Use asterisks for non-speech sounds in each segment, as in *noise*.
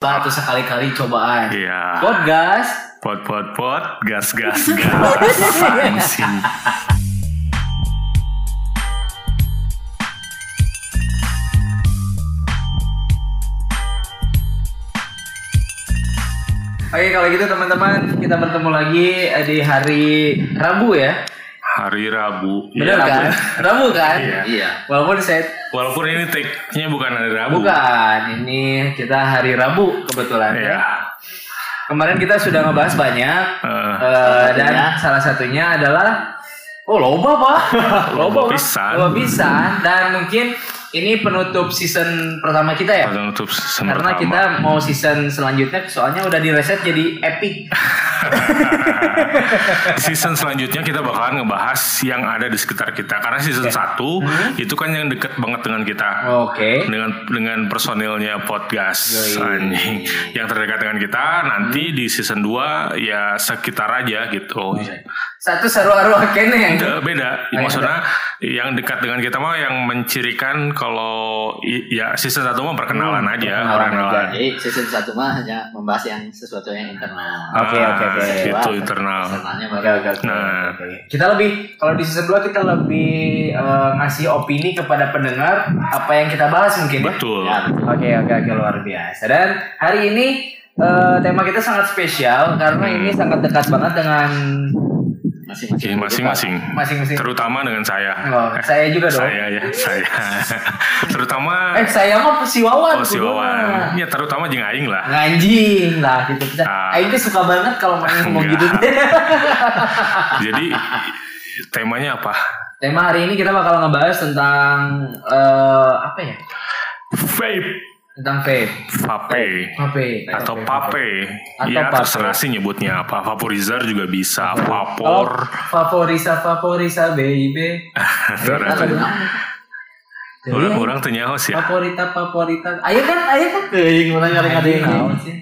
Lah tuh sekali-kali cobaan. Iya. Pot gas. Pot pot pot, gas gas gas. Sih? Oke kalau gitu teman-teman kita bertemu lagi di hari Rabu ya. Hari Rabu. Bener Iya. kan? Rabu kan? Iya. Walaupun saya Walaupun ini take-nya bukan hari Rabu. bukan, ini kita hari Rabu kebetulan Iya. ya. Kemarin kita sudah ngebahas banyak Eh, eh, dan salah satunya adalah oh loba pak, *laughs* Loba Pak. pisan. loba pisan dan mungkin ini penutup season pertama kita ya. penutup season Karena pertama. kita mau season selanjutnya soalnya udah di reset jadi epic. *laughs* season selanjutnya kita bakalan ngebahas yang ada di sekitar kita karena season 1 Hmm. itu kan yang deket banget dengan kita. Oke. dengan dengan personilnya podcast anjing yang terdekat dengan kita nanti di season 2 ya sekitar aja gitu. Satu seru-seru kene yang Beda, beda. Oh, maksudnya yang dekat dengan kita mah yang mencirikan kalau ya season 1 mah perkenalan Hmm, aja, perkenalan perkenalan. Jadi season 1 mah hanya membahas yang sesuatu yang internal. Oke, oke, oke. Wah, internal. Eksternalnya Oke baru. oke oke. Nah. Oke. Kita lebih kalau di season 2 kita lebih eh, ngasih opini kepada pendengar apa yang kita bahas mungkin ya. Betul. Ya, betul. Oke oke oke luar biasa. Dan hari ini eh, tema kita sangat spesial karena Hmm. ini sangat dekat banget dengan Masing-masing. masing-masing. masing-masing. Terutama dengan saya. Oh, saya juga dong. Saya ya, saya. *laughs* terutama Eh saya mah si Wawan. oh si Wawan. Ya terutama jeung aing lah. Nganjing lah gitu. Ah. Aing tuh suka banget kalau main *laughs* ngomong gitu. *laughs* Jadi temanya apa? Tema hari ini kita bakal ngebahas tentang eh, apa ya? Vape, Tentang vape. vape, Vape atau Vape. pape. Atau ya pape. terserah sih nyebutnya apa. Vaporizer juga bisa, vapor. favorisa favorisa baby. *laughs* Terus Jadi, orang orang teu nyaho sih ya. Favorita favorita. Ayo kan, ayo kan. Teuing mana nyari Anjing, naon sih?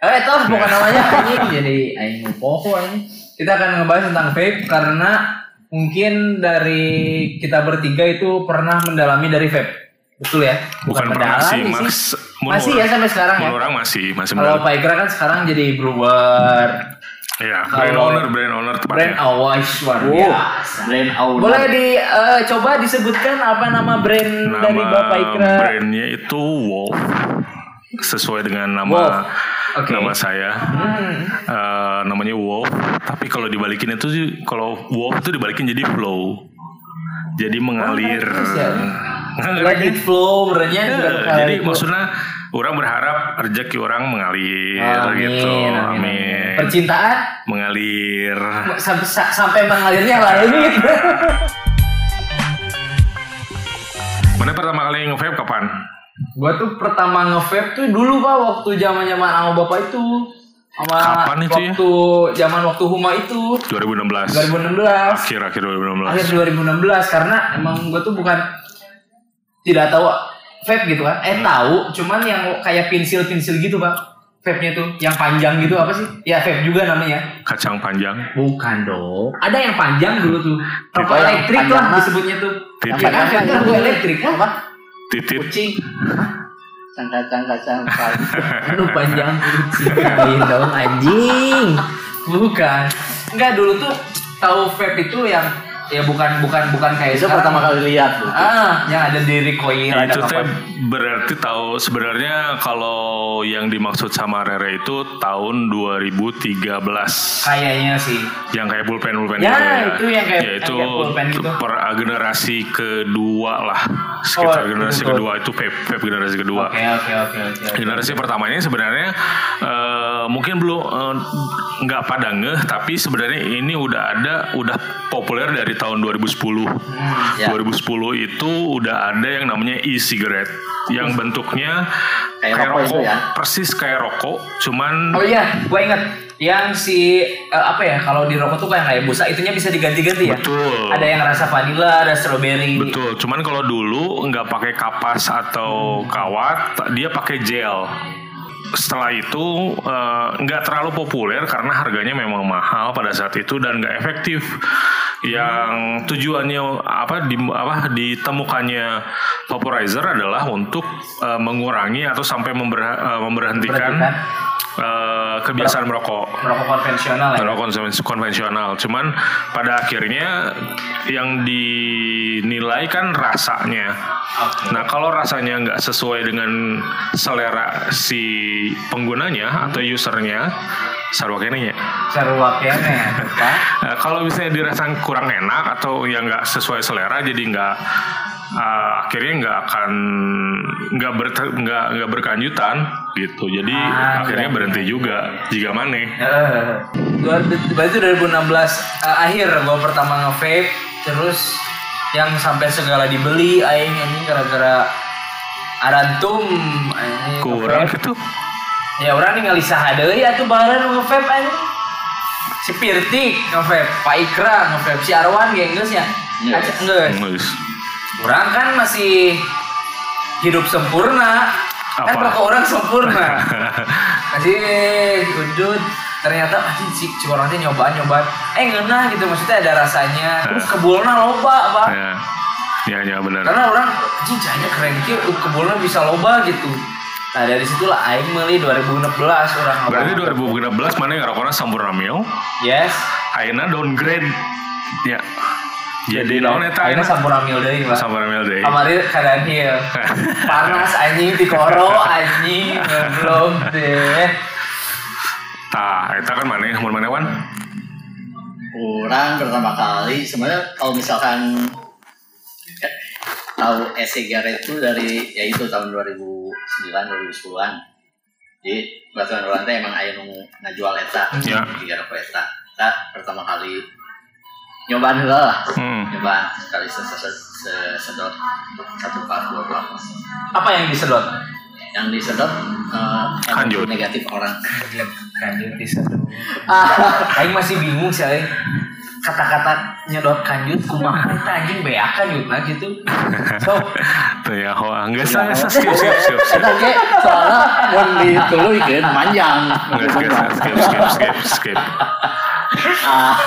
Eh, tahu *laughs* bukan namanya anjing jadi aing poho anjing. Kita akan ngebahas tentang vape karena mungkin dari kita bertiga itu pernah mendalami dari vape. Betul ya? Bukan pernah sih, Max. Masih ya sampai sekarang ya. orang masih masih Kalau Ikra kan sekarang jadi brewer, Ya, brand owner, brand owner brand tepatnya. awas luar Oh, biasa. brand owner. Boleh di eh, coba disebutkan apa nama brand dari Bapak Ikra? brandnya itu Wolf. Sesuai dengan nama Wolf. Oke. nama saya. Hmm. Eh, namanya Wolf. Tapi kalau dibalikin itu sih, kalau Wolf itu dibalikin jadi flow. Jadi mengalir. Nggak, Let it flow berarti Ya, bukan jadi maksudnya orang berharap rezeki orang mengalir Amin, gitu. amin, Amin. amin. Percintaan Mengalir. sampai sa- sampai mengalirnya lalu *laughs* gitu. Mana pertama kali nge-vape kapan? Gua tuh pertama nge-vape tuh dulu pak waktu zaman zaman sama bapak itu sama Kapan itu ya? waktu zaman waktu Huma itu 2016. 2016 Akhir akhir 2016. akhir 2016 karena emang gua tuh bukan tidak tahu vape gitu kan? Eh tahu cuman yang kayak pensil pensil gitu pak vape nya tuh yang panjang gitu apa sih? Ya vape juga namanya. Kacang panjang. bukan dong. Ada yang panjang dulu tuh. Rokok elektrik lah disebutnya tuh. Titit. kan rokok elektrik apa Titit. kucing. Cangkacang-cacang. *laughs* Aduh panjang. Kucing dong anjing. Bukan. Enggak dulu tuh tahu vape itu yang ya bukan bukan bukan kayak Itu sekarang. pertama kali lihat tuh. Ah, yang ada di recoil itu teh berarti tahu sebenarnya kalau yang dimaksud sama Rere itu tahun 2013 Kayaknya sih. yang kayak pulpen pulpen Ya, gitu itu yang kayak- ya itu yang kayak pulpen gitu. per generasi kedua lah sekitar Oh, generasi betul. kedua itu vape, vape generasi kedua Oke oke oke oke. generasi pertamanya sebenarnya eh, mungkin belum eh, nggak pada ngeh tapi sebenarnya ini udah ada udah populer dari tahun 2010 Hmm, ya. 2010 itu udah ada yang namanya e-cigarette yang bentuknya Kayak kayak, rokok rokok, ya? persis kayak rokok, cuman Oh iya, gua inget yang si eh, apa ya kalau di rokok tuh kayak kayak busa itunya bisa diganti-ganti ya. betul. Ada yang rasa vanilla, ada strawberry. Betul, cuman kalau dulu nggak pakai kapas atau kawat, dia pakai gel. Setelah itu eh, nggak terlalu populer karena harganya memang mahal pada saat itu dan nggak efektif. yang tujuannya apa di apa ditemukannya vaporizer adalah untuk eh, mengurangi atau sampai member- eh, memberhentikan eh, kebiasaan merokok Merokok konvensional ya. merokok konven- konvensional. Cuman pada akhirnya yang dinilai kan rasanya. Oke. Nah kalau rasanya nggak sesuai dengan selera si penggunanya atau usernya, sarwa kene nya. Sarua kene, Pak. Nah, *laughs* kalau misalnya dirasa kurang enak atau yang nggak sesuai selera, jadi nggak uh, akhirnya nggak akan nggak ber nggak nggak berkelanjutan gitu. Jadi Ah, akhirnya iya, berhenti iya. juga jika mana. Eh, dua- berarti 2016 eh, akhir gua pertama nge-vape terus yang sampai segala dibeli aing anjing gara-gara arantum Kurang nge-vape. Ya orang ningali saha deui atuh baheula nge-vape anjing. Si Pirtik nge-vape, Pak Ikra nge-vape, si Arwan. Aca geus. Ngeus. Orang kan masih hidup sempurna. Kan Apa? rokok orang sempurna. *laughs* Masih udut ternyata anjing si si orang teh nyoba nyoba eh ngeunah gitu maksudnya ada rasanya terus kebulna loba pak Ya, ya, ya benar. karena orang anjing cahaya keren kieu kebulna bisa loba gitu nah dari situlah aing meuli 2016 orang Berarti nyoba. 2016 mana yang rokoknya sampurna mil, yes akhirnya downgrade. Ya. Jadi naon eta akhirnya sampurna mil deui pak sampurna mil deh. kamari keadaan hieu *laughs* panas anjing di koro anjing *laughs* belum deh Tah, eta kan mana mun mana wan? Orang pertama kali sebenarnya kalau misalkan tahu e-cigarette itu dari ya itu tahun 2009 2010-an. Jadi batuan orang teh emang aya nu ngajual eta, Ya. cigarette eta. Kita pertama kali nyobaan heula lah. Hmm. Nyobaan sekali sesedot satu pak dua pak. apa yang disedot Yang disedot eh, energi negatif orang. kanjut disedot aing masih bingung sih aing kata-kata nyedot kanjut kumaha *laughs* eta anjing beak kanjutna gitu so *laughs* Tuh ya, wah, enggak sah, sah, skip, skip, skip, skip. Eta ge mun dituluikeun manjang. Enggak, skip, skip, skip, skip. *laughs* Ah,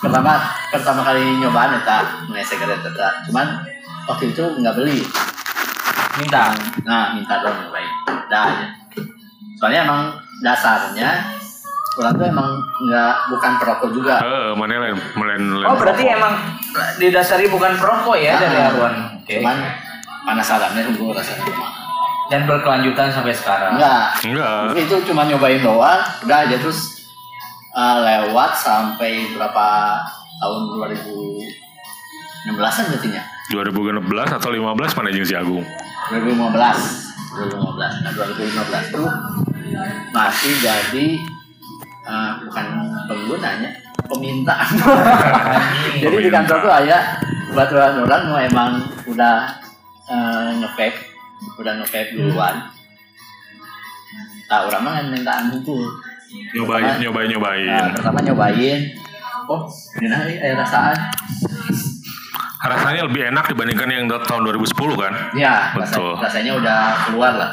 pertama pertama kali nyobaan eta nge cigarette eta. Cuman waktu itu nggak beli. minta Nah, minta dong nyobain. Dah aja. Soalnya emang dasarnya orang tuh emang nggak bukan perokok juga. Eh, mana lain, lain, lain. oh berarti emang didasari bukan perokok ya dari Ah. Arwan oke Cuman penasarannya gue rasanya dan berkelanjutan sampai sekarang Enggak, Enggak. itu cuma nyobain doang udah aja terus uh, lewat sampai berapa tahun 2016an berarti nya 2016 atau 15 mana si Agung? 2015 2015 nah 2015 itu masih jadi uh, bukan penggunanya peminta *laughs* jadi di kantor tuh ada baturan orang mau emang udah uh, nge-vape udah nge-vape duluan tak orang mah mintaan hukum Nyobain, nyobain, nyobain. Nah, pertama nyobain. Oh, ini nah, eh, rasaan. Rasanya lebih enak dibandingkan yang tahun 2010 kan? Ya, rasa- Betul. rasanya udah keluar lah.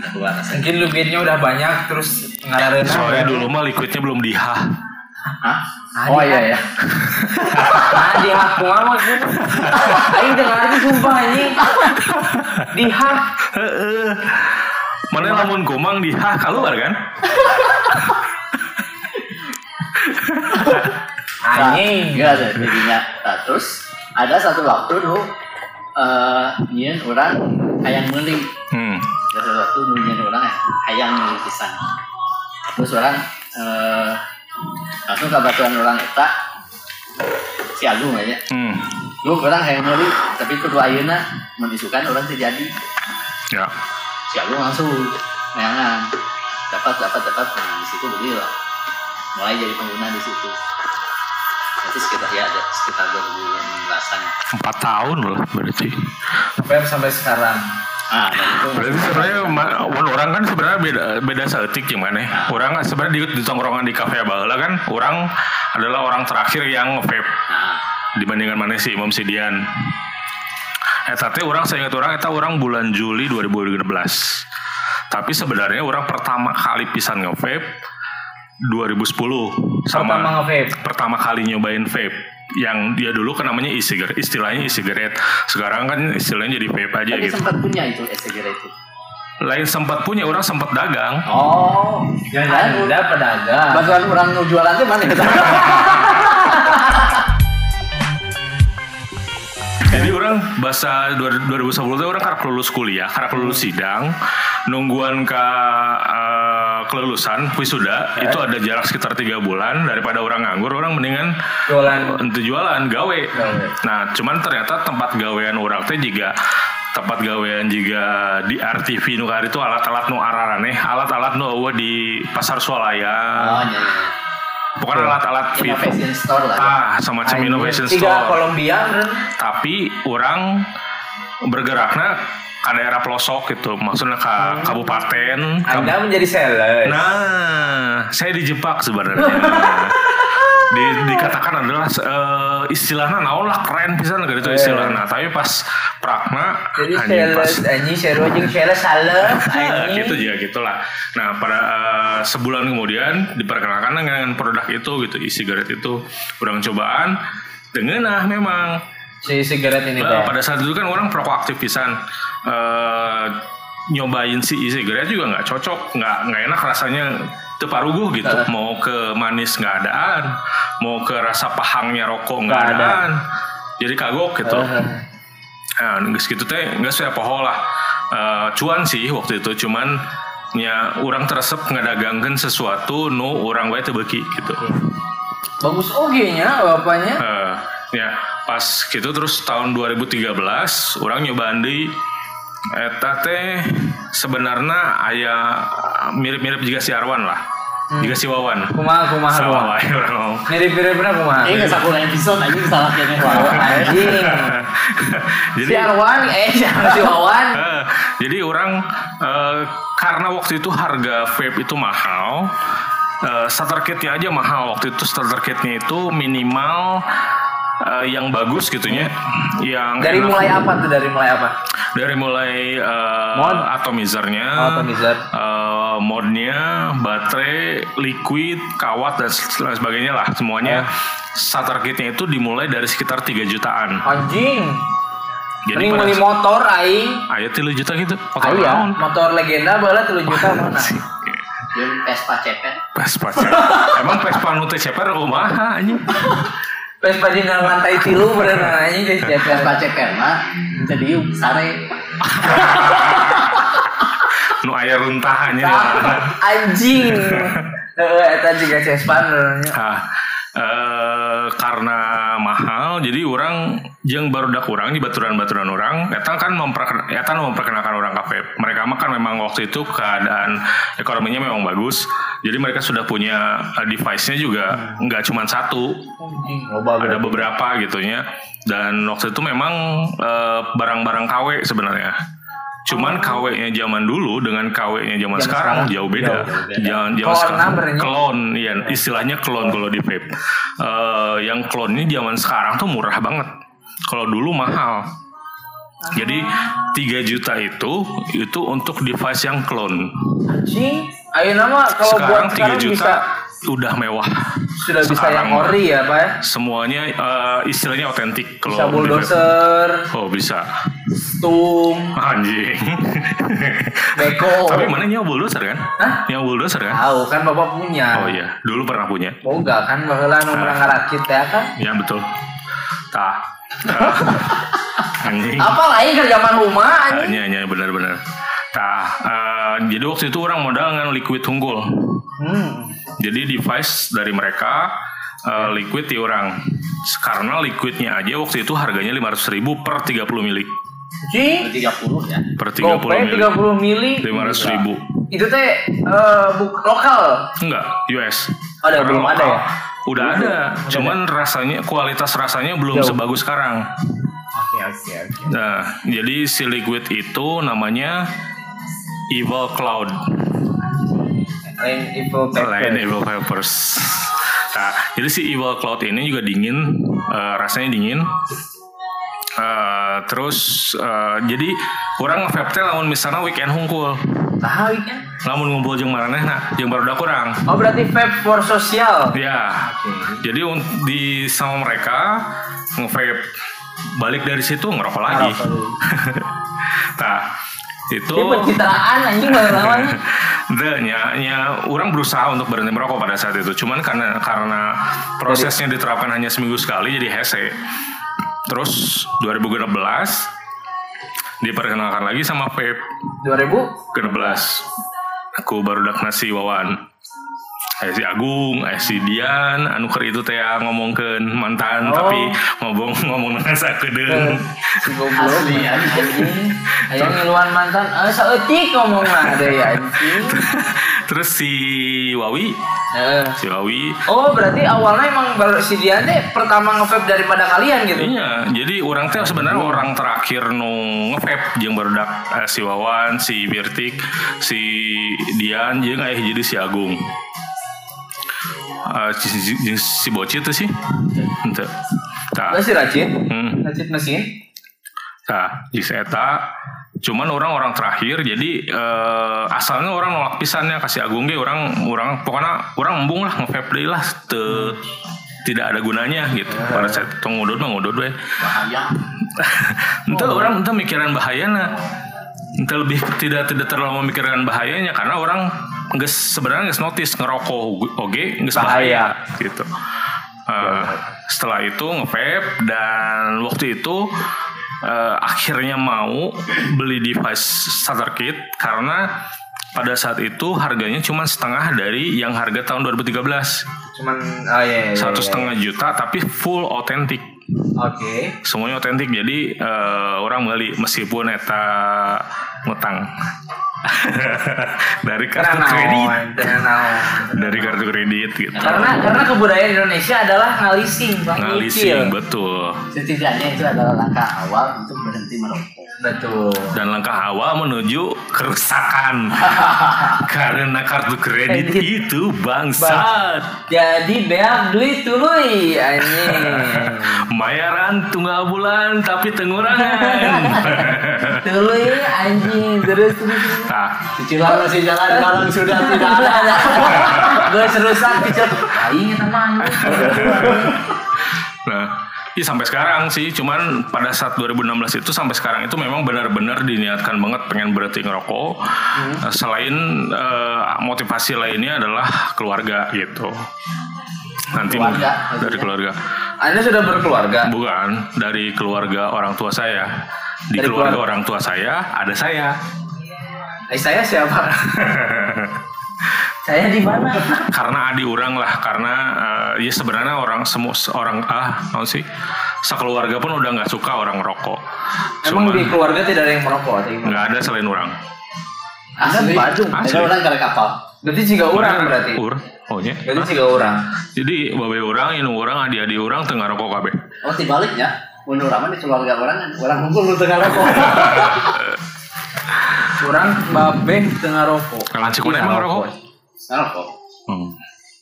Udah keluar rasanya. mungkin lubitnya udah banyak terus ngarareuna Soalnya dulu mah liquidnya belum dihah. Hah? Ah, Oh di- iya ya. *laughs* nah di hak kumaha maksudnya aing teu ngarti sumpah anjing di hak Mana lamun gomang dihah keluar kan? anjing Enggak ada jadinya. Nah, terus ada satu waktu dulu eh nyian orang hayang meuli. Hmm. Ada satu waktu nyian orang ya, hayang meuli pisan. Terus orang eh langsung ke batuan orang eta si Agung aja. Hmm. Lu orang hayang meuli, tapi kedua ayeuna mun isukan orang terjadi. Ya. si Agung langsung neangan dapat dapat dapat nah di situ beli lah mulai jadi pengguna di situ nanti sekitar ya ada sekitar 2016an Empat tahun lah berarti. sampai sampai sekarang ah itu Berarti sebenarnya orang kan sebenarnya beda beda seetik gimana? ya? Orang kan sebenarnya di, di tongkrongan di kafe baheula kan orang adalah orang terakhir yang vape nah dibandingkan mana si Imam Sidian. Eta teh orang saya ingat orang eta orang bulan Juli 2016. Tapi sebenarnya orang pertama kali pisan nge-vape 2010 sama pertama nge-vape pertama kali nyobain vape yang dia dulu kan namanya e-cigarette, istilahnya e-cigarette. Sekarang kan istilahnya jadi vape aja Tapi gitu. sempat punya itu e-cigarette itu. Lain sempat punya orang sempat dagang. Oh, jangan Anda pedagang. bantuan orang nu jualan tuh mana *laughs* bahasa 2010 itu orang karena lulus kuliah, karena lulus sidang, nungguan ke eh, kelulusan wisuda itu ada jarak sekitar tiga bulan daripada orang nganggur, orang mendingan Jualan. untuk jualan gawe. Gawe. Nah, cuman ternyata tempat gawean orang teh juga tempat gawean juga di RTV nu itu alat-alat nu araraneh, alat-alat nu di pasar swalaya. Oh, iya, iya. Bukan alat-alat fit. Innovation store lah. Ah, semacam innovation Tiga store. Kolombia. Tapi orang bergeraknya ke daerah pelosok gitu, maksudnya ke kabupaten. ke- Anda menjadi sales. Nah, saya dijebak sebenarnya. *laughs* Di, dikatakan adalah eh, istilahnya naon lah keren pisan gitu Eh. istilahnya. Tapi pas prakna Jadi pas sales, anjing seru anjing sales sales, *laughs* Nah, gitu ya gitulah. Nah pada eh, sebulan kemudian diperkenalkan dengan produk itu gitu e-cigarette itu kurang cobaan dengan ah memang Si sigaret ini teh. pada saat itu kan orang perokok aktif pisan Eh, nyobain si e-cigarette juga nggak cocok nggak nggak enak rasanya itu paruguh gitu Heeh. mau ke manis nggak adaan mau ke rasa pahangnya rokok nggak Nggak ada. adaan jadi kagok gitu Heeh. Nah, gitu teh nggak saya poho lah. Eh, cuan sih waktu itu cuman ya orang teresep ngedagangkan sesuatu nu orang wae teu beuki gitu. Bagus oge nya bapaknya. Eh, ya pas gitu terus tahun 2013 orang nyobaan deui eta teh sebenarnya aya mirip-mirip juga si Arwan lah. Juga si Wawan. Kumaha kumaha Sama kumaha. wae orang ngomong. Mirip-miripna kumaha. Ini nggak satu episode aja salah kayaknya. *laughs* Wow, anjing. *laughs* Jadi Si Arwan eh si si Wawan. *laughs* Eh, jadi orang eh, karena waktu itu harga vape itu mahal, eh, starter kitnya aja mahal. Waktu itu starter kitnya itu minimal eh, yang bagus gitunya, yang Dari enak. mulai apa tuh? Dari mulai apa? dari mulai eh, Mod? atomizernya, Oh, atomizer. eh, modnya, baterai, liquid, kawat dan lain sebagainya lah semuanya. Oh. Starter kitnya itu dimulai dari sekitar 3 jutaan. Anjing. Jadi pada beli motor aing. ayat 3 juta gitu. Motor Aya, naon? motor legenda bala *laughs* 3 juta mana? Vespa cepet. Vespa ceper. Emang Vespa nu teh ceper kumaha anjing? *laughs* Vespa di lantai tilu bener *laughs* anjing geus cepet. Vespa cepet mah jadi yuk sare. *laughs* Nu aya runtahannya. Anjing. Heeh, *laughs* eta juga Vespa benernya. Eh, karena mahal jadi orang jeung barudak orang di baturan-baturan orang eta kan memperkenalkan eta memperkenalkan orang kafe. Mereka mah kan memang waktu itu keadaan ekonominya memang bagus. Jadi mereka sudah punya eh, device-nya juga nggak cuma satu. Ada beberapa gitunya dan waktu itu memang eh, barang-barang KW sebenarnya cuman KW-nya zaman dulu dengan KW-nya zaman sekarang, sekarang jauh beda. jauh. Jangan Klon jauh sekarang. Klon, iya, istilahnya klon kalau di vape. Eh, yang klon ini zaman sekarang tuh murah banget. Kalau dulu mahal. Jadi 3 juta itu itu untuk device yang klon. Anjing. Ayo nama kalau Sekarang buat 3 sekarang juta bisa udah mewah. sudah bisa Sekarang yang ori ya, Pak. ya? Semuanya eh, istilahnya otentik kalau Bisa bulldozer, Oh bisa. stum, Anjing. *laughs* beko. Tapi mana nyawa bulldozer kan? Hah? Nyawa bulldozer kan? Tahu kan Bapak punya. Oh iya, dulu pernah punya. Boga kan baheula nu pernah ngarakit ya kan. Ya betul. Tah. *laughs* Anjing. Apa lain ke zaman rumah anjing. Hanya hanya benar-benar. Tah. eh, jadi waktu itu orang modal dengan liquid unggul. Hmm. Jadi device dari mereka eh, liquid di orang. Karena liquidnya aja waktu itu harganya 500 ribu per 30 mili. Anjing. 30 ya. Per 30 Gopay mili. 30 mili. 500 ribu. Itu teh eh, buk lokal. Enggak, US. Oh, ada, Karena belum ada ya? Udah ada, cuman rasanya kualitas rasanya belum Jauh. sebagus sekarang. Oke oke oke. Nah, jadi si liquid itu namanya Evil Cloud, Lain Evil lain Evil. Nah, jadi si Evil Cloud ini juga dingin, eh, rasanya dingin. Eh, terus eh, jadi orang vape teh lamun misalnya weekend hungkul. Tahu kan? lamun ngumpul jeung maranehna jeung barudak urang Oh berarti vape for sosial. ya Oke. jadi di sama mereka nge-vape balik dari situ ngerokok lagi *laughs* nah itu pencitraan anjing *laughs* nya, nya, orang berusaha untuk berhenti merokok pada saat itu. Cuman karena karena prosesnya diterapkan hanya seminggu sekali jadi hese. Terus 2016 diperkenalkan lagi sama vape 2000 16 aku baru dak nasi wawan si Agung, eh si Dian, anu keur itu teh ngomongkeun mantan Oh. tapi ngomong ngomong dengan sakedeung. si goblok Asli, anjing. Aya ngiluan mantan, eh saeutik ngomong mah deh anjing. Terus si Wawi, Heeh. si Wawi Oh berarti awalnya emang baru si Dian deh pertama nge-vape daripada kalian gitu. Iya, jadi orang teh sebenarnya orang terakhir nu nge-vape jeung barudak eh, si Wawan, si Birtik, si Dian jeung aya jadi si Agung. Eh, si, si, si Bocit tuh sih. Ente. Tah. Si Racit, Hmm. Racit mesin. Tah, di Eta cuman orang-orang terakhir jadi eh, asalnya orang nolak pisannya kasih Agung ge orang orang pokoknya orang embung lah nge-vape deui lah te- tidak ada gunanya gitu. Pada saat itu ngudut mah ngudut we. bahaya *laughs* Entah orang entah mikiran bahayanya entah lebih tidak tidak terlalu memikirkan bahayanya karena orang nggak sebenarnya nggak notice ngerokok oke nggak bahaya. gitu Eh, setelah itu nge-vape dan waktu itu eh, akhirnya mau beli device starter kit karena pada saat itu harganya cuma setengah dari yang harga tahun 2013 Cuman, oh iya, iya, satu iya. setengah juta tapi full otentik Oke. semuanya otentik jadi eh, orang beli meskipun eta ngutang *laughs* dari kartu Karena kredit. naon, karena naon. dari kartu kredit gitu. Karena karena kebudayaan Indonesia adalah ngalising, bang. ngalising betul. Setidaknya itu adalah langkah awal untuk berhenti merokok Betul. dan langkah awal menuju kerusakan *laughs* karena kartu kredit itu bangsat Jadi beak duit tuluy anjing. bayaran tunggal bulan tapi tengurangan *laughs* Tuluy anjing terus terus. nah cicilan masih jalan sekarang sudah tidak ada *laughs* Gue serusak. Aing eta mah anjing. Nah, ya sampai sekarang sih, cuman pada saat 2016 itu sampai sekarang itu memang benar-benar diniatkan banget pengen berhenti ngerokok. Eh, Selain eh, motivasi lainnya adalah keluarga gitu. Nanti Keluarga, dari keluarga, Anda sudah berkeluarga. bukan dari keluarga orang tua saya. Di Dari keluarga keluarga. orang tua saya ada saya. Eh saya siapa? *laughs* saya di mana? *laughs* karena adi orang lah, karena eh, ya sebenarnya orang semua orang ah, mau sih, sekeluarga pun udah nggak suka orang rokok. Emang Cuman di keluarga tidak ada yang merokok atau gimana? nggak ada selain orang. Asli Badung. Asli. ada orang ke kapal Berarti jika orang berarti. Ur, oh ya. Berarti jika orang. Jadi babe orang, ini orang, adik-adik orang tengah rokok kabeh. oh dibaliknya menurut orang di keluarga orang orang lu tengah rokok *laughs* Orang babeh tengah rokok. Kalau Cikun emang rokok? Nah, rokok Hmm.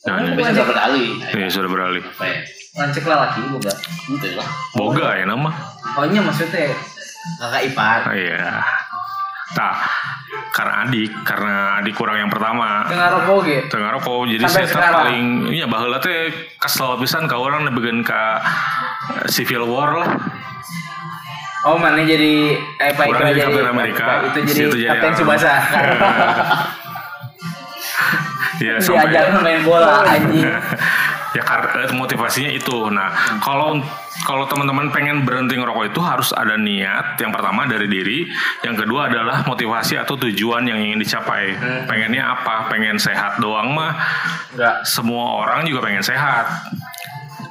Nah, ini. sudah beralih Iya sudah beralih. apa ya Lancek lelaki juga. gitu lah Boga ya nama. Oh iya maksudnya kakak ipar Oh, Iya. Nah, karena adik, karena adik kurang yang pertama. tengah rokok gitu. Tengah rokok, jadi Sampai saya sekarang? paling, iya baheula teh kesel pisan ka orang nebegeun ka eh, civil war lah. Oh mana jadi eh Pak Ikra jadi Amerika, itu jadi situ jadi? Subasa. *laughs* Iya sampai. Diajar main bola *laughs* anjing. ya karena motivasinya itu. Nah, kalau kalau teman-teman pengen berhenti ngerokok itu harus ada niat. Yang pertama dari diri, yang kedua adalah motivasi atau tujuan yang ingin dicapai. Pengennya apa? Pengen sehat doang mah. Enggak. Semua orang juga pengen sehat.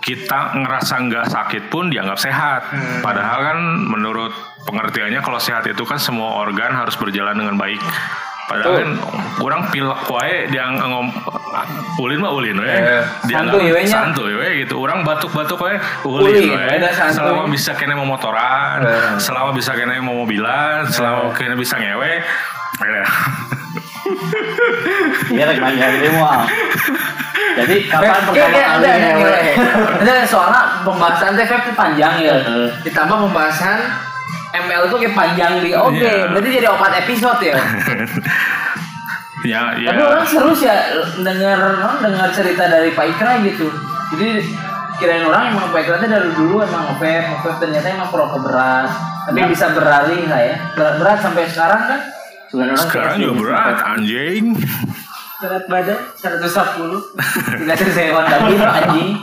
Kita ngerasa nggak sakit pun dianggap sehat. Padahal kan menurut pengertiannya kalau sehat itu kan semua organ harus berjalan dengan baik. Padahal kan orang pilek wae dia ngom ulin mah ulin we. Eh, santuy we nya. santuy we gitu. Orang batuk-batuk we Ulin ulin we. Selama bisa kena mau motoran, Eh. selama bisa kena mau mobilan, selama kena bisa ngewe. ya. Iya rek nanya ini mau. Jadi kapan pertama kali ngewe? ada soalnya pembahasan teh panjang ya. Ditambah pembahasan ML tuh kayak panjang di oke, Iya. berarti jadi opat episode ya. *laughs* ya ya Tapi orang seru sih ya dengar orang dengar cerita dari Pak Ikra gitu. Jadi kirain orang emang Pak Ikra tuh dari dulu emang ngevape, ngevape ternyata emang perokok berat. Tapi bisa beralih lah ya. Berat, berat sampai sekarang kan. Sekarang kayak juga gini. berat anjing Berat badan 110. Tidak ada sewan tapi anjing. *laughs*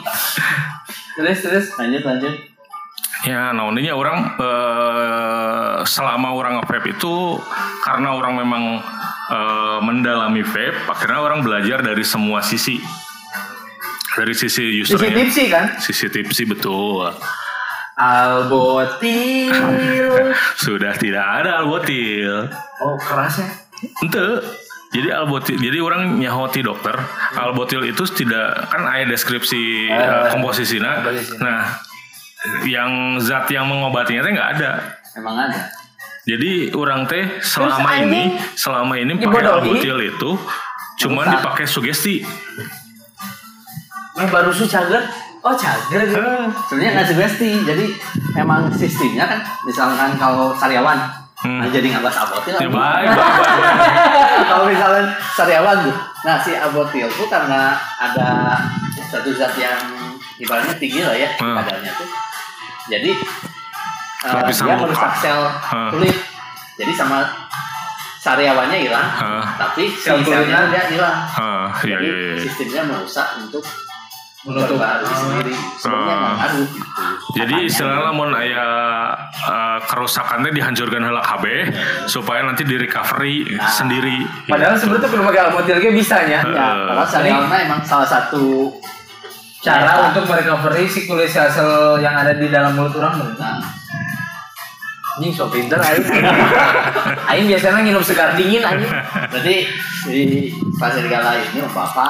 Terus terus Lanjut lanjut. Ya, naonnya orang eh, selama orang nge-vape itu karena orang memang eh, mendalami vape, akhirnya orang belajar dari semua sisi. Dari sisi sisi usernya. tipsi kan. Sisi tipsi betul. Albotil. *laughs* Sudah tidak ada albotil. Oh keras ya. Ente. Jadi albotil, jadi orang nyahoti dokter. Albotil itu tidak kan ada deskripsi komposisinya. komposisinya. Nah, yang zat yang mengobatinya teh nggak ada. Emang ada. Jadi orang teh selama Terus ini selama ini pakai albutil itu cuman dipakai sugesti. Yang baru su cager. Oh cager gitu. Sebenarnya nggak sugesti. Jadi emang sistemnya kan misalkan kalau karyawan Hmm. nah jadi nggak bahas abotil. Ya baik, baik, baik. *laughs* kalau misalkan karyawan tuh, nah si abotil tuh karena ada satu zat yang ibaratnya tinggi lah ya Hmm. kadarnya tuh. Jadi Lapisan dia merusak sel Hmm. kulit. Jadi sama karyawannya hilang, Ah, tapi Sel kulitnya? dia hilang. ah, iya Jadi iya iya. sistemnya merusak untuk Menutup. memperbaharui Ah. sendiri. Sebenarnya ngaruh gitu. Jadi istilahnya lamun aya eh, kerusakannya dihancurkan heula KB supaya nanti di recovery Nah. sendiri. Padahal sebetulnya belum pakai albotil ge bisa nya. Ya, Eh, karena serialnya emang salah satu Cara untuk merecovery si kulit sel-sel yang ada di dalam mulut orang bener. nah, Anjing so pinter aing. *laughs* aing biasanya nginum segar dingin anjing. berarti di pas serigala ini apa apa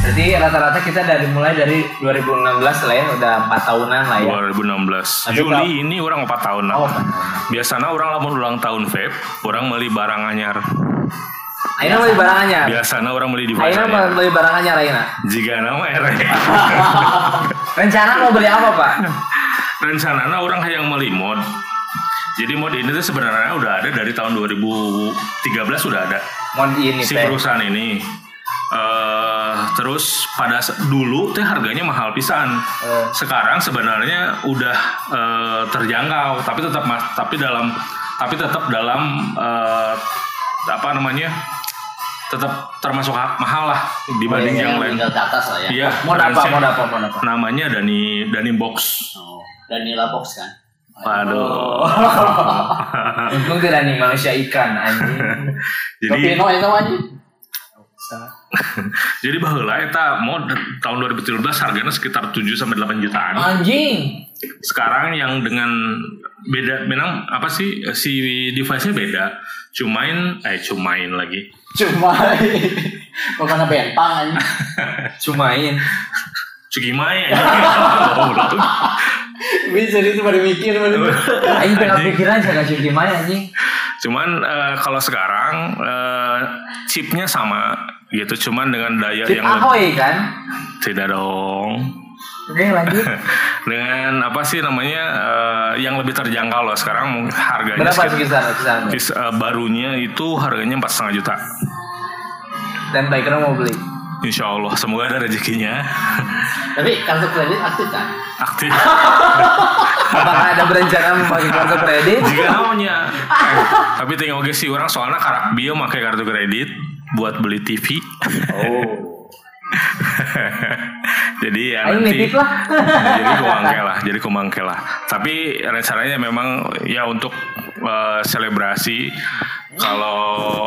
Jadi rata-rata kita dari mulai dari 2016 lah ya, udah 4 tahunan lah ya. 2016 Tapi Juli kalau- ini orang 4 tahun Oh, empat tahunan. Biasanya orang lamun ulang tahun vape, orang beli barang anyar. Aina beli barang anyar. Biasanya orang beli device Aina anyar. beli barang anyar Aina. Jika nama erek. *laughs* Rencana mau beli apa, Pak? rencananya orang yang beli mod jadi mod ini tuh sebenarnya udah ada dari tahun 2013 sudah ada Mod ini si perusahaan ini eh terus pada dulu teh harganya mahal pisan Eh. sekarang sebenarnya udah eh, terjangkau tapi tetap mas tapi dalam tapi tetap dalam eh, apa namanya tetap termasuk ha- mahal lah dibanding yang lain tinggal ke atas lah ya iya Mod apa? Mod apa? Mod apa? namanya Dani Dani Box oh, Danila box kan Waduh. *laughs* Untung tidak nih manusia ikan anjing. *laughs* jadi Pino itu aja *laughs* jadi baheula eta mau tahun 2017 harganya sekitar 7 sampai 8 jutaan. Anjing. Sekarang yang dengan beda memang apa sih si device-nya beda. Cumain eh cumain lagi. cuma bukan bentang aja Cumain. Cugimai ya. bisa itu baru mikir tengah Anjing. pikiran saya kasih gimana anjing. Cuman eh, kalau sekarang eh, chipnya sama gitu cuman dengan daya Chip yang Ahoy kan? tidak dong Oke lanjut. *laughs* dengan apa sih namanya eh, yang lebih terjangkau loh sekarang harganya Berapa sekitar- sekitar? Kis- eh, barunya itu harganya empat setengah juta. Dan Ikram mau beli. Insya Allah semoga ada rezekinya *laughs* tapi kartu kredit aktif kan aktif. *laughs* Apakah ada berencana memakai kartu kredit? Jika namanya, eh, tapi tinggal oke sih orang soalnya karak bio pakai kartu kredit buat beli TV. oh *laughs* jadi ya Aing nanti. lah. jadi kumangke lah, jadi kumangke lah. Tapi rencananya memang ya untuk eh, selebrasi kalau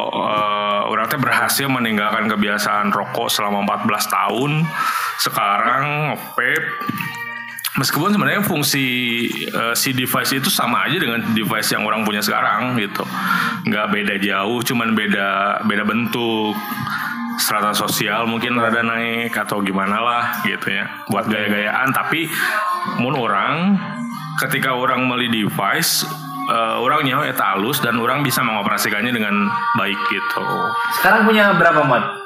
eh, orang teh berhasil meninggalkan kebiasaan rokok selama 14 tahun, sekarang vape Meskipun sebenarnya fungsi eh, si device itu sama aja dengan device yang orang punya sekarang gitu, nggak beda jauh, cuman beda beda bentuk, strata sosial mungkin rada naik atau gimana lah gitu ya, buat gaya-gayaan. Tapi mun orang ketika orang beli device, eh, orang nyawa eta halus dan orang bisa mengoperasikannya dengan baik gitu. Sekarang punya berapa mod?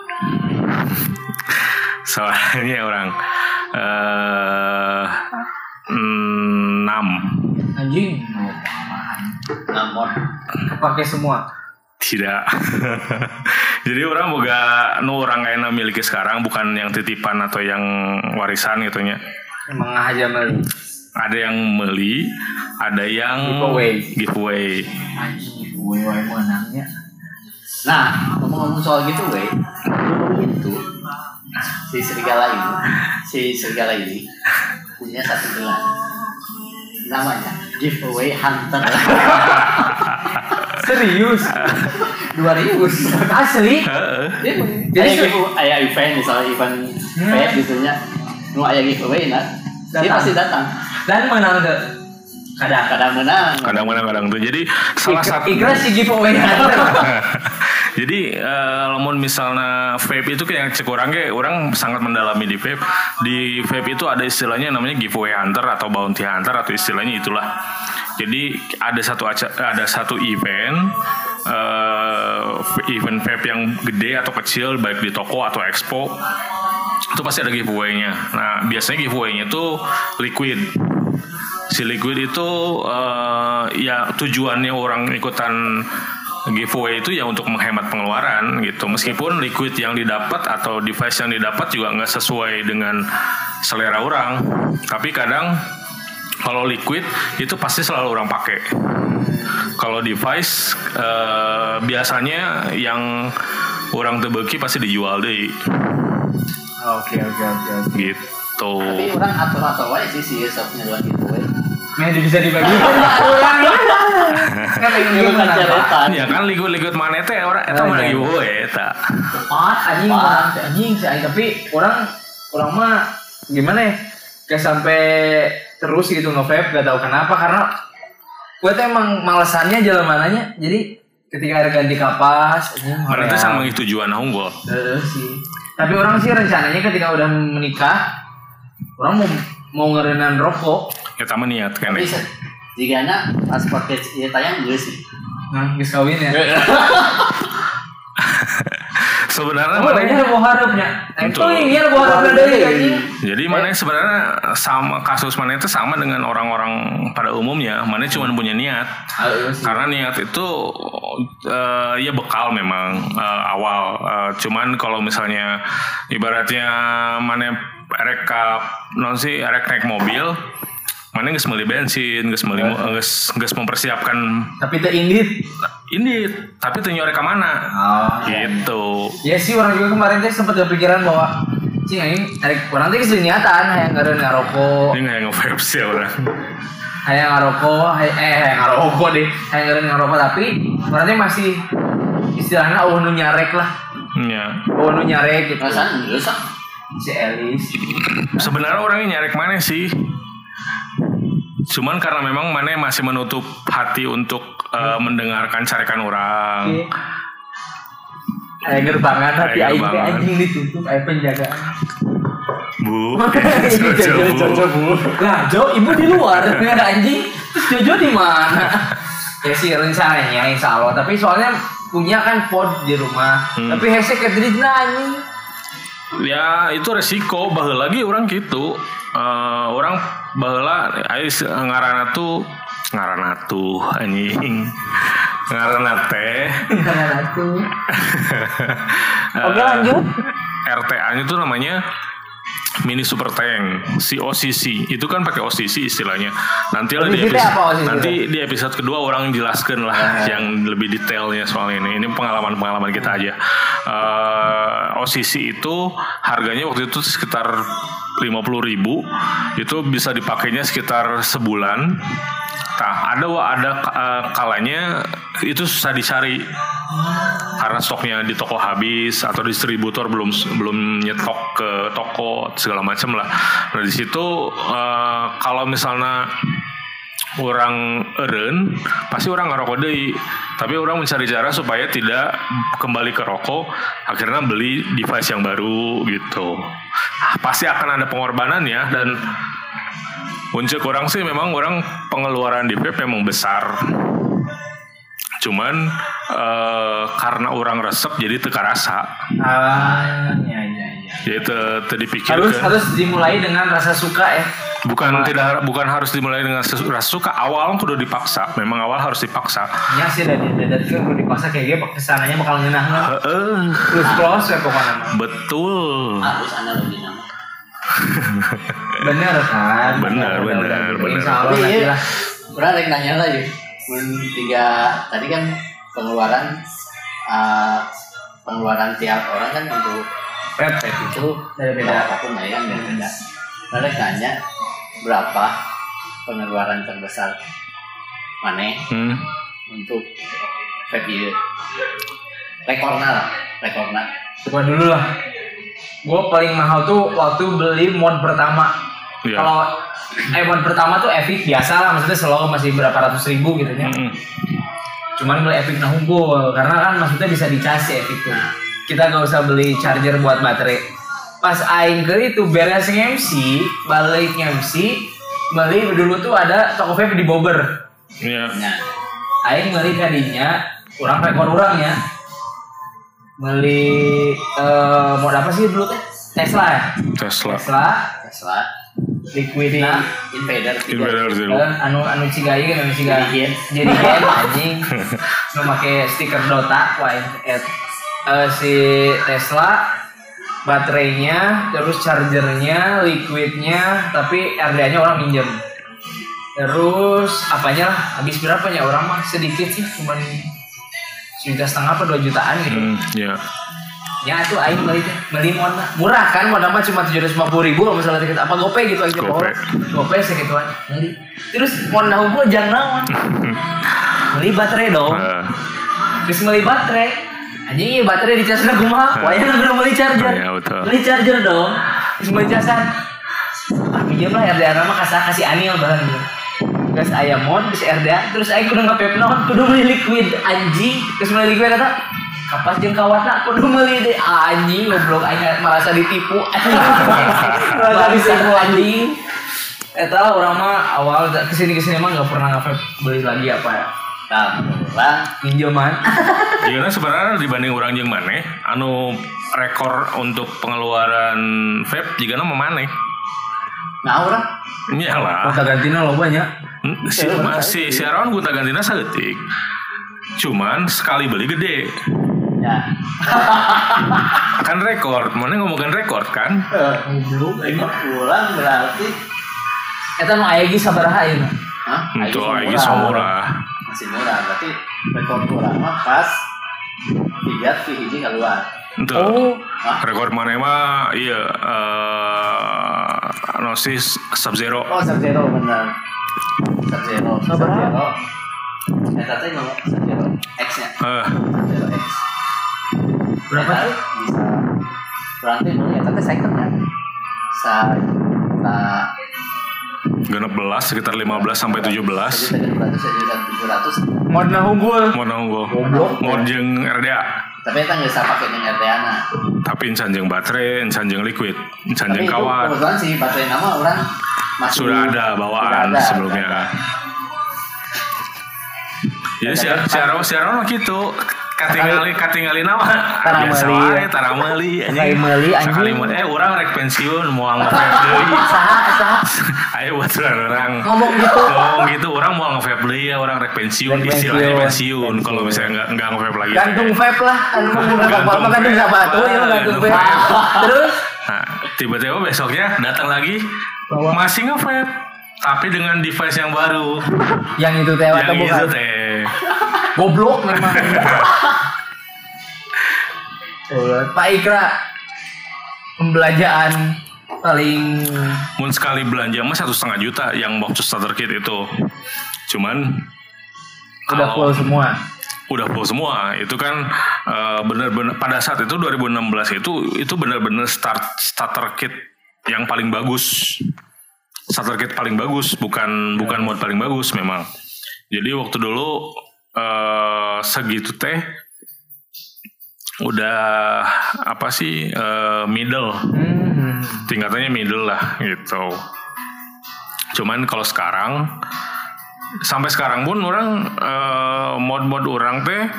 Soalnya *laughs* orang eh enam Anjing. namun Kepake semua. tidak *laughs* jadi orang boga nu orang kayaknya miliki sekarang bukan yang titipan atau yang warisan gitu nya Emang aja meli. ada yang beli ada yang Giveaway. giveaway wae menangnya. nah ngomong-ngomong soal gitu weh dulu itu si serigala ini si serigala ini punya satu gelar namanya giveaway hunter *laughs* Serius? dua ribu Asli? Heeh. jadi ayah event misalnya event Hmm. gitu nya nu ayah giveaway nah dia pasti datang Dan menang ke kadang. kadang menang kadang-kadang kadang tuh jadi salah satu Ikra si giveaway *laughs* Jadi eh, lamun misalnya vape itu kayak cek orang ge, orang sangat mendalami di vape. Di vape itu ada istilahnya namanya giveaway hunter atau bounty hunter atau istilahnya itulah. Jadi ada satu ada satu event eh, event vape yang gede atau kecil baik di toko atau expo itu pasti ada giveaway-nya. Nah, biasanya giveaway-nya itu liquid. Si liquid itu eh, ya tujuannya orang ikutan giveaway itu ya untuk menghemat pengeluaran gitu. Meskipun liquid yang didapat atau device yang didapat juga nggak sesuai dengan selera orang. Tapi kadang kalau liquid itu pasti selalu orang pakai. Kalau device eh, biasanya yang orang tebeki pasti dijual deh Oke oke oke oke. gitu. tapi orang atur atur aja sih si shopnya dua giveaway Nah, bisa ulang. *laughs* Kan gimana, Pak? ceretan Ya kan liquid-liquid mana teh orang eta Oh, mah iya. giveaway eta. Cepat anjing orang teh, anjing sih tapi orang orang mah gimana ya? Kayak sampai terus gitu nge-vape gak tahu kenapa karena gue tuh emang malesannya jalan mananya jadi ketika ada ganti kapas anjing Mana hoream. teh sama tujuan unggul. Eh, sih. Tapi orang sih rencananya ketika udah menikah, orang mau mau ngerenan rokok. Kita mah niat kan tapi ya. Jika na pas paket ya tayang gue sih Nah, geus kawin ya. *laughs* Sebenarnya Oh, mana ini ada harapnya. Itu harapnya dari anjing. Jadi mana sebenarnya sama kasus mana itu sama dengan orang-orang pada umumnya. Mana cuma punya niat. Karena niat itu eh, ya bekal memang eh, awal. Eh, cuman kalau misalnya ibaratnya mana rekap non sih rek naik mobil, mana nggak beli bensin, nggak beli nggak nggak mempersiapkan Tapi itu indit. ini, tapi tuh nyorek ke mana? Oh, Gitu. Ya sih orang juga kemarin teh sempat kepikiran bahwa cing ini ada orang teh geus niatan hayang ngeureun ngarokok, Ini nggak nge-vape sih orang. hayang ngarokok, hay- eh hayang ngarokok deh, hayang ngeureun ngarokok tapi orang teh masih istilahnya oh nu nyarek lah. Ya. Oh nu nyarek gitu. perasaan sih Si Elis. Sebenarnya orangnya nyarek mana sih? Cuman karena memang mana masih menutup hati untuk uh, mendengarkan carikan orang. Ayah gerbangan hati aing teh anjing ditutup aya penjagaan. Bu. *laughs* Ini *laughs* Jojo, Jojo, Bu. Lah, Jo, ibu di luar *laughs* anjing. Terus Jojo di mana? ya sih rencananya insya Allah. Tapi soalnya punya kan pod di rumah. Hmm. Tapi hashtag kediri anjing. Ya itu resiko baheula lagi orang gitu. Eh, orang ais ngarana tuh ngarana tuh anjing. Ngarana teh. Nah, tuh. *laughs* Oke Eh, lanjut. RTA-nya itu namanya mini super tank si OCC itu kan pakai OCC istilahnya. Nanti lah di episode, apa OCC? nanti di episode kedua orang jelaskan lah yang lebih detailnya soal ini. Ini pengalaman pengalaman kita aja. Eh, OCC itu harganya waktu itu sekitar 50.000 ribu. Itu bisa dipakainya sekitar sebulan ada ada eh, kalanya itu susah dicari. Karena stoknya di toko habis atau distributor belum belum nyetok ke toko segala macam lah. Nah di situ eh, kalau misalnya orang eren pasti orang ngerokok deui. Tapi orang mencari cara supaya tidak kembali ke rokok akhirnya beli device yang baru gitu. Pasti akan ada pengorbanan ya dan untuk orang sih memang orang pengeluaran di vape memang besar. Cuman eh, karena orang resep jadi teka rasa. Ah, ya ya ya. jadi te, te dipikir Harus harus dimulai dengan rasa suka ya. bukan tidak bukan harus dimulai dengan rasa suka awal kudu dipaksa. Memang awal harus dipaksa. Nya sih dari dadat ke udah dipaksa kayak dia ke sananya bakal ngenah kan Heeh, terus close ya pokoknya betul. Harus analogi nama *laughs* bener kan Bener, bener, udah. bener. insya Allah Tapi nanti iya, lah ada yang nanya lagi. Men tiga tadi kan pengeluaran uh, pengeluaran tiap orang kan untuk Pep itu Beda-beda. beda apa pun lah ya kan beda. Ada yang nanya berapa pengeluaran terbesar mana hmm. untuk vape ieu? Rekorna lah, rekorna. coba dulu lah gue paling mahal tuh waktu beli mod pertama. Iya. kalau eh mod pertama tuh Epic biasa lah maksudnya selalu masih berapa ratus ribu gitu ya. Mm-mm. cuman beli Epic nah unggul. Karena kan maksudnya bisa dicas ya Epic tuh. Kita gak usah beli charger buat baterai. Pas aing ke itu beres MC balik MC beli dulu tuh ada toko vape di Bogor. Iya. Nah, aing beli tadinya kurang rekor orang ya beli eh mod apa sih dulu teh? Tesla ya? Tesla. Tesla. Tesla, liquid nah, Invader, Invader Zero. Eh, anu anu cigai kan anu cigai Jadi gen. *laughs* anjing. Nu make stiker Dota wah eh, eh, si Tesla baterainya terus chargernya liquidnya tapi RDA nya orang minjem. Terus apanya lah habis berapa ya orang mah sedikit sih cuman sejuta setengah apa dua jutaan gitu. Hmm, ya. ya itu aing beli beli mah. murah kan mod mah cuma tujuh ratus lima puluh ribu kalau misalnya tiket apa gopay gitu aja Gopay. gopay segituan beli. Terus mod nahu gua jangan naon *laughs* beli baterai dong. Eh, terus beli baterai. Anjing iya baterai di casnya kumaha? Wayang udah beli charger. Iya, betul. beli charger dong. Terus beli casan. Ah pinjam lah RDA nama kasih kasih anil barang gitu Guys, ayam mod, terus RDA, terus aing kudu ngapep naon, kudu beli liquid anjing, terus beli liquid kata kapas jeung kawatna kudu meuli deh. Anjing goblok aing merasa ditipu. *laughs* Merasa ditipu anjing. Eta orang mah awal ke sini ke sini mah nggak pernah ngavape beli lagi apa ya. Orang, pinjaman *laughs* Iya sebenarnya dibanding orang yang mana, anu rekor untuk pengeluaran vape jika nama mana? Nah orang Iyalah. kota gantina lo banyak Hmm, Si, si, si Aaron gue gantina sedetik. Cuman sekali beli gede. ya Kan rekor. Mana ngomongin rekor kan? goblok lima bulan berarti eta nu aya ge sabaraha mah Hah? Itu murah. masih murah berarti rekor kurang mah pas tiga ti hiji keluar Tuh. Oh. Rekor mana ya, mah iya eh, uh, Nosis Sub Zero. Oh Sub Zero benar. Sub Zero. Sub Zero. Eh teh no Sub Zero X eh. nya. Uh. Sub Zero X. Berapa? Bisa. Berarti no ya tapi second kan. Sa ta 16 sekitar 15 sampai 17. Mau nah unggul. Mau nah unggul. Mau jeng RDA. Tapi kan gak bisa pakai dengan RDA nah. Tapi insan jeng baterai, insan jeng liquid, insan jeng kawat. Kebetulan sih baterai nama orang masih sudah ada bawaan sudah ada, sebelumnya. Ya, Jadi si Arwan si gitu katingali katingali nama Tara biasa meuli, wae ya. tara meuli Sekali meuli, anjing. sekali meuli eh orang rek pensiun mau nge-vape deui saha saha ayo buat orang. Ngomong gitu. Ngomong gitu orang mau nge-vape deui ya orang rek pensiun istilahnya pensiun. kalau misalnya enggak enggak nge-vape lagi gantung vape lah. Anu mah gantung Gantung apa? Gantung vape. ya gantung vape vape. terus? Nah, tiba-tiba besoknya datang lagi masih nge-vape tapi dengan device yang baru. Yang itu teh yang itu teh goblok memang Tuh, Pak Ikra pembelanjaan paling Mun sekali belanja mah satu setengah juta yang waktu starter kit itu. Cuman udah full semua udah full semua itu kan eh, bener-bener pada saat itu 2016 itu itu bener-bener start starter kit yang paling bagus. Starter kit paling bagus bukan bukan mod paling bagus memang. Jadi waktu dulu eh, segitu teh udah apa sih eh, middle Hmm. tingkatannya middle lah gitu. Cuman kalau sekarang sampai sekarang pun orang eh, mod-mod orang teh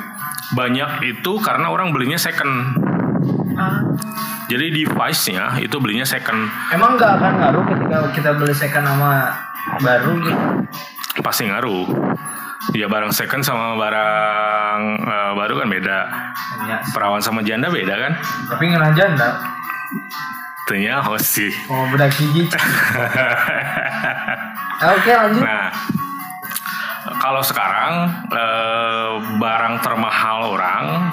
banyak itu karena orang belinya second. Jadi device-nya itu belinya second Emang nggak akan ngaruh ketika kita beli second sama baru gitu? Pasti ngaruh. Ya barang second sama barang eh, baru kan beda. Ya. Perawan sama janda beda kan? Tapi nggak janda. Tentunya oh sih. Bedak gigi. *laughs* Ah, Oke lanjut. Nah, kalau sekarang eh, barang termahal orang,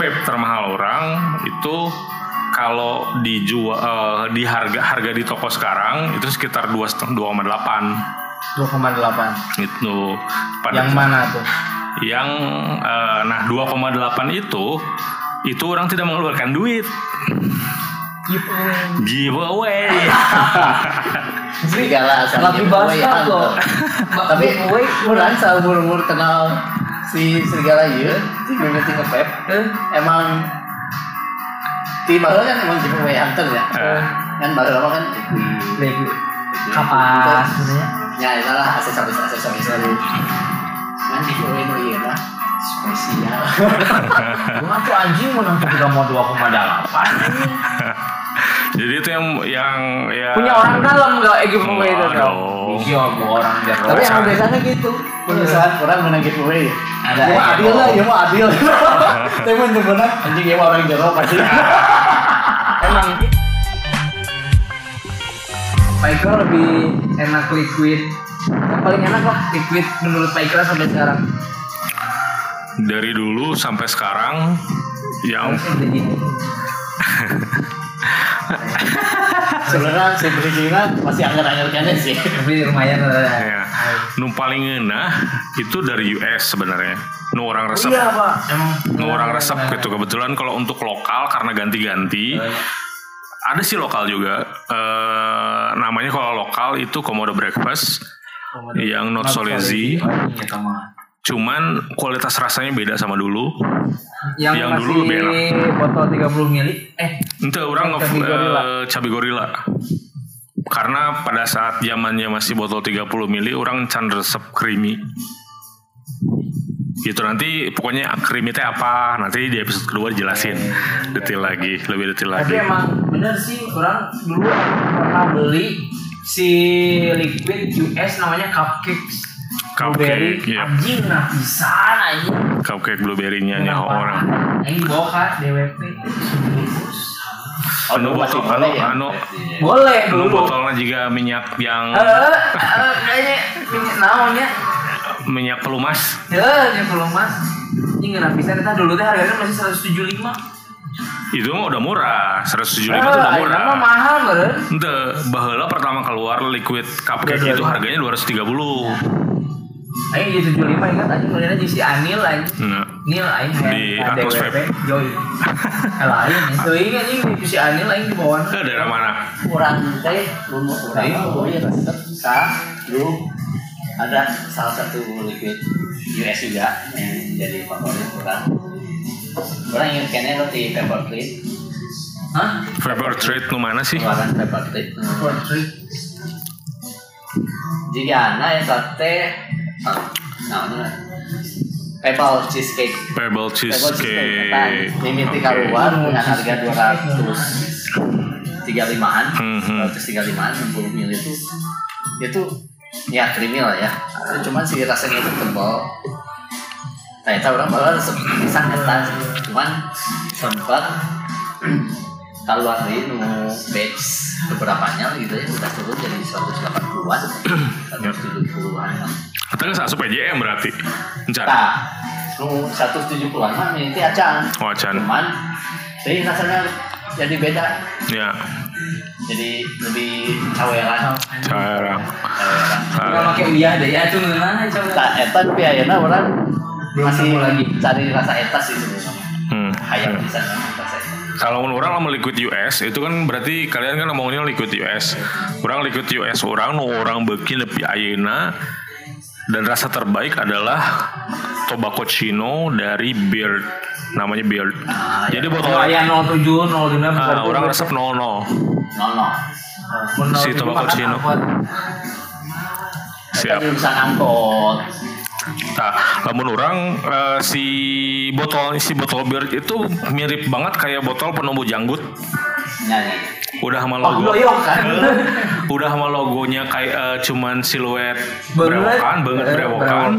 vape termahal orang itu kalau dijual eh, di harga harga di toko sekarang itu sekitar dua delapan 2,8. itu pada Yang mana tuh? yang eh, nah 2,8 itu itu orang tidak mengeluarkan duit giveaway *laughs* Serigala sama Lagi giveaway, ya. loh. Tapi kurang seumur umur kenal si serigala iya, si mimiti ngepep. Eh, Emang di baru kan emang giveaway hunter ya. Eh. Kan baru lama kan kapas. Ya itu lah aksesoris aksesoris. Kan giveaway mau iya lah spesial. *laughs* Gua tuh anjing menang kita mau 2,8. jadi itu yang yang ya Punya orang dalam nggak eh, giveaway itu dong? Iya, gua orang dalam. Tapi emang biasanya gitu. Penyesalan orang menang giveaway. Ada, Ya mau iya. adil lah, ya mau adil. *laughs* *laughs* Tapi benar anjing ya mau orang jeruk pasti. Emang Pak Ikra lebih enak liquid. Yang paling enak lah liquid menurut Pak Ikra sampai sekarang. Dari dulu sampai sekarang yang *laughs* Sebenarnya si bridgingan masih anggar-anggar kene sih. tapi lumayan lah. Ya, nu paling ngena itu dari US sebenarnya. Nu orang resep. iya pak. Nu orang resep gitu. Kebetulan kalau untuk lokal karena ganti-ganti ada sih lokal juga Eh, namanya kalau lokal itu komodo breakfast yang not so lazy cuman kualitas rasanya beda sama dulu yang, Yang masih dulu lebih enak. botol 30 mili eh Ente orang Cabai gorilla. eh, cabai gorilla. Karena pada saat zamannya masih botol 30 mili orang can resep creamy. Gitu nanti pokoknya teh apa nanti di episode kedua dijelasin detail lagi, lebih detail tapi lagi. emang bener sih orang dulu pernah beli si liquid US namanya cupcakes Cupcake, Blueberry iya. anjing nah bisa anjing Cupcake blueberry-nya nyaho orang. Ini bawa kak DWP Oh, Anu botol, anu, boleh ya. anu, Boleh anu botolnya juga minyak yang Eh, eh, kayaknya minyak naonnya minyak pelumas. ya yang belum mas ini nggak bisa kita dulu teh harganya masih 175 Itu mah udah murah, 175 Eh, itu udah murah. mah mahal beren Ente, baheula pertama keluar liquid cupcake Dua- itu dua- harganya 230. Aing jadi 75 ingat aja kalian aja si Anil aja Nah, Nil aing. Di Atmos DWP Vape. Joy. *laughs* Lain itu ingat anjing di si Anil aing di bawah. Ke daerah mana? kurang teh. Dulu kurang. Oh iya resep ka dulu ada salah satu liquid US juga yang jadi favorit orang orang ingat kene roti pepper treat Hah? Faber Trade nu mana sih? keluaran pepper treat Portrait jika ana yang sate nah ini lah Pebble cheesecake. Pebble Pebble cheesecake kan cheesecake. mimiti keluar dengan harga 235 an Hmm, hmm. 235 an 60 mil itu. Itu ya creamy lah ya cuman si rasanya itu tebal ternyata orang bawa resep pisang ketan cuman sempat *clears throat* keluar dari nu batch beberapanya gitu ya udah turun jadi 180-an 170-an Kita nggak asup PJM berarti. Encan. nah nu 170-an mah ini acan Oh, acan. cuman jadi rasanya jadi beda. Ya, jadi lebih caweran. Cara. caweran. Kita pakai uyah deh ya nah coba tak eta tapi ayeuna orang masih lagi. cari rasa eta sih sebenarnya. Hmm. hayang bisa rasa eta Kalau menurut orang lama liquid US itu kan berarti kalian kan ngomongnya liquid US. Orang liquid US orang nu orang beki lebih ayeuna. Dan rasa terbaik adalah tobacco chino dari Beard namanya Beard. Ah, Jadi kalau botol ayah 07 05 ah, orang resep 00. no no Si tobacco chino. kita Siap. bisa ngangkot Nah, namun orang eh, si botol si botol bir itu mirip banget kayak botol penumbuh janggut. Nah, nih. Udah sama Oh, logo. loyong kan? *laughs* Udah sama logonya kayak eh, cuman siluet Banget. berewokan, banget Eh, berewokan.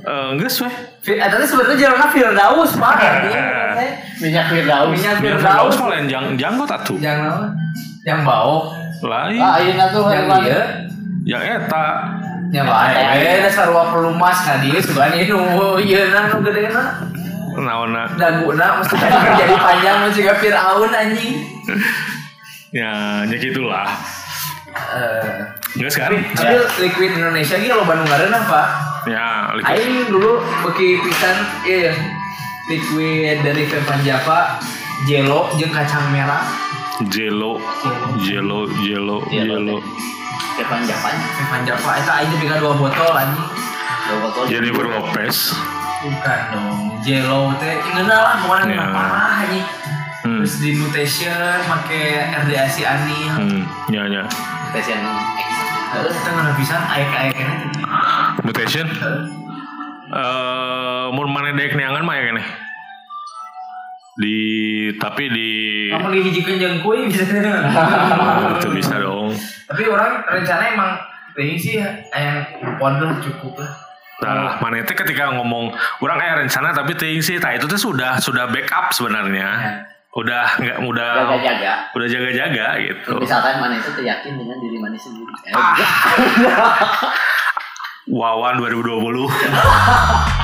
Eh, Enggak weh. Eh, tapi sebenarnya jalannya Firdaus pak. *laughs* Minyak Firdaus. Minyak Firdaus. Firdaus malah yang jang, janggut atuh. Yang yang bau. Lain. Ah, ayeuna tuh Yang iya. Yang eta. Yang lain. Eh, dasar sarua pelumas kan dia nu iya na nu gede na. Naona. Daguna mesti kan jadi panjang mesti ke Firaun anjing. *laughs* Ya, ya gitulah. Eh, Enggak sekarang. tapi liquid Indonesia ge lo Bandung ngareuna Pak. Ya, liquid. Aing dulu beki pisan iya liquid dari Vevan Java Jelo jeung kacang merah Jelo, Jelo, Jelo, Jelo. Jelo. Depan Japan. Vevan Java itu aing bikin dua botol anjing Dua botol. Jennifer Lopez. bukan dong Jelo teh ingeuna lah pokoknya Ya. yeah. parah anjing Hmm. terus di mutation make RDAC anil Hmm, ya ya. Station X. Heeh, kita nggak bisa Mutation. Eh, mun mana dek neangan mah ya kene. Di tapi di kamu dihijikeun jeung kuy bisa itu bisa dong. tapi orang rencana emang ini sih yang pondok cukup lah Nah, mana itu ketika ngomong orang kayak rencana tapi ting sih, nah itu tuh sudah sudah backup sebenarnya. Ya. Udah nggak udah Jaga-jaga. udah jaga-jaga gitu. Misalkan mana itu teryakin dengan diri mana sendiri. Eh, *laughs* Wawan 2020. *laughs*